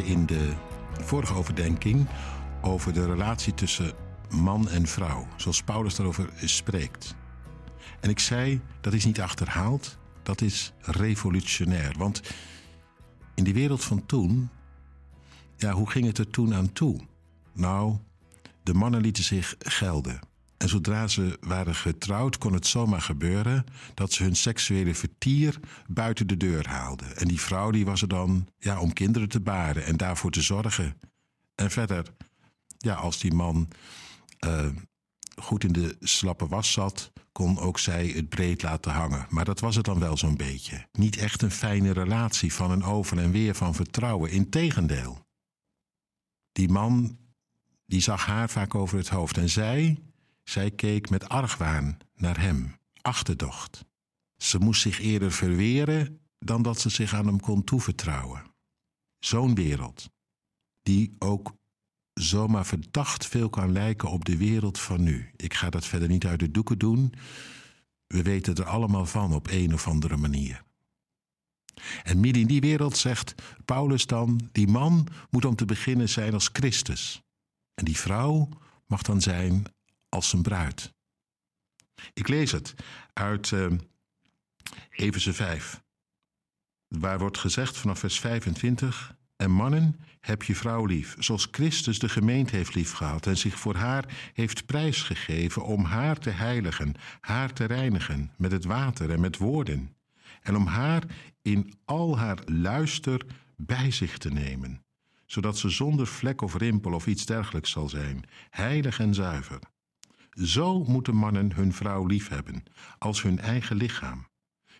in de vorige overdenking over de relatie tussen man en vrouw, zoals Paulus daarover spreekt. En ik zei, dat is niet achterhaald, dat is revolutionair. Want in die wereld van toen, ja, hoe ging het er toen aan toe? Nou, de mannen lieten zich gelden. En zodra ze waren getrouwd, kon het zomaar gebeuren dat ze hun seksuele vertier buiten de deur haalden. En die vrouw die was er dan ja, om kinderen te baren en daarvoor te zorgen. En verder, ja, als die man uh, goed in de slappe was zat, kon ook zij het breed laten hangen. Maar dat was het dan wel zo'n beetje. Niet echt een fijne relatie van een over en weer van vertrouwen. Integendeel. Die man, die zag haar vaak over het hoofd en zij, zij keek met argwaan naar hem, achterdocht. Ze moest zich eerder verweren dan dat ze zich aan hem kon toevertrouwen. Zo'n wereld, die ook zomaar verdacht veel kan lijken op de wereld van nu. Ik ga dat verder niet uit de doeken doen. We weten er allemaal van op een of andere manier. En midden in die wereld zegt Paulus dan: die man moet om te beginnen zijn als Christus. En die vrouw mag dan zijn als zijn bruid. Ik lees het uit uh, Efeze 5, waar wordt gezegd vanaf vers 25: En mannen, heb je vrouw lief, zoals Christus de gemeente heeft liefgehad en zich voor haar heeft prijsgegeven om haar te heiligen, haar te reinigen met het water en met woorden, en om haar in al haar luister bij zich te nemen, zodat ze zonder vlek of rimpel of iets dergelijks zal zijn, heilig en zuiver. Zo moeten mannen hun vrouw lief hebben, als hun eigen lichaam.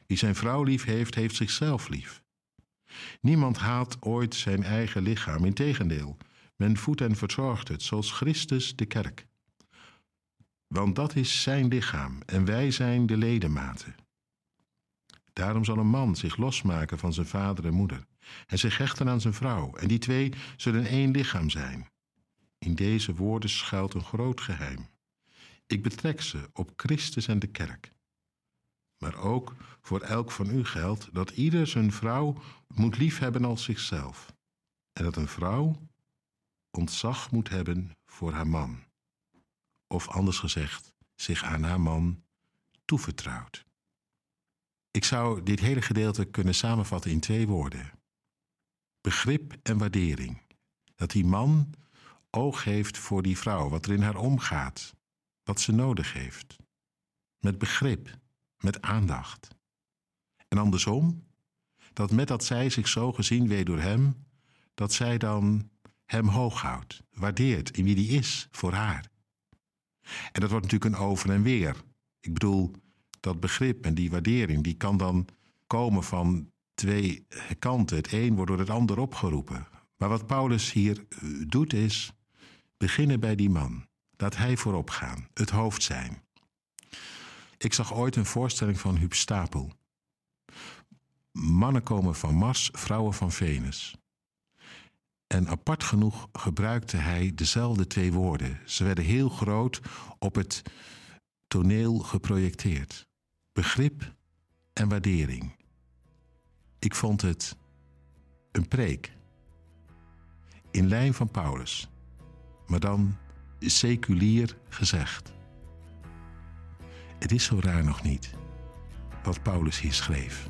Wie zijn vrouw lief heeft, heeft zichzelf lief. Niemand haat ooit zijn eigen lichaam, integendeel, men voedt en verzorgt het, zoals Christus de kerk. Want dat is zijn lichaam en wij zijn de ledematen. Daarom zal een man zich losmaken van zijn vader en moeder en zich hechten aan zijn vrouw, en die twee zullen één lichaam zijn. In deze woorden schuilt een groot geheim. Ik betrek ze op Christus en de kerk. Maar ook voor elk van u geldt dat ieder zijn vrouw moet liefhebben als zichzelf. En dat een vrouw ontzag moet hebben voor haar man. Of anders gezegd, zich aan haar man toevertrouwt. Ik zou dit hele gedeelte kunnen samenvatten in twee woorden: begrip en waardering. Dat die man oog heeft voor die vrouw, wat er in haar omgaat, wat ze nodig heeft. Met begrip, met aandacht. En andersom, dat met dat zij zich zo gezien weet door hem, dat zij dan hem hoog houdt, waardeert in wie die is voor haar. En dat wordt natuurlijk een over en weer. Ik bedoel, dat begrip en die waardering, die kan dan komen van twee kanten. Het een wordt door het ander opgeroepen. Maar wat Paulus hier eh, doet is beginnen bij die man. Laat hij voorop gaan, het hoofd zijn. Ik zag ooit een voorstelling van Huub Stapel. Mannen komen van Mars, vrouwen van Venus. En apart genoeg gebruikte hij dezelfde twee woorden. Ze werden heel groot op het toneel geprojecteerd. Begrip en waardering. Ik vond het een preek. In lijn van Paulus, maar dan seculier gezegd. Het is zo raar nog niet wat Paulus hier schreef.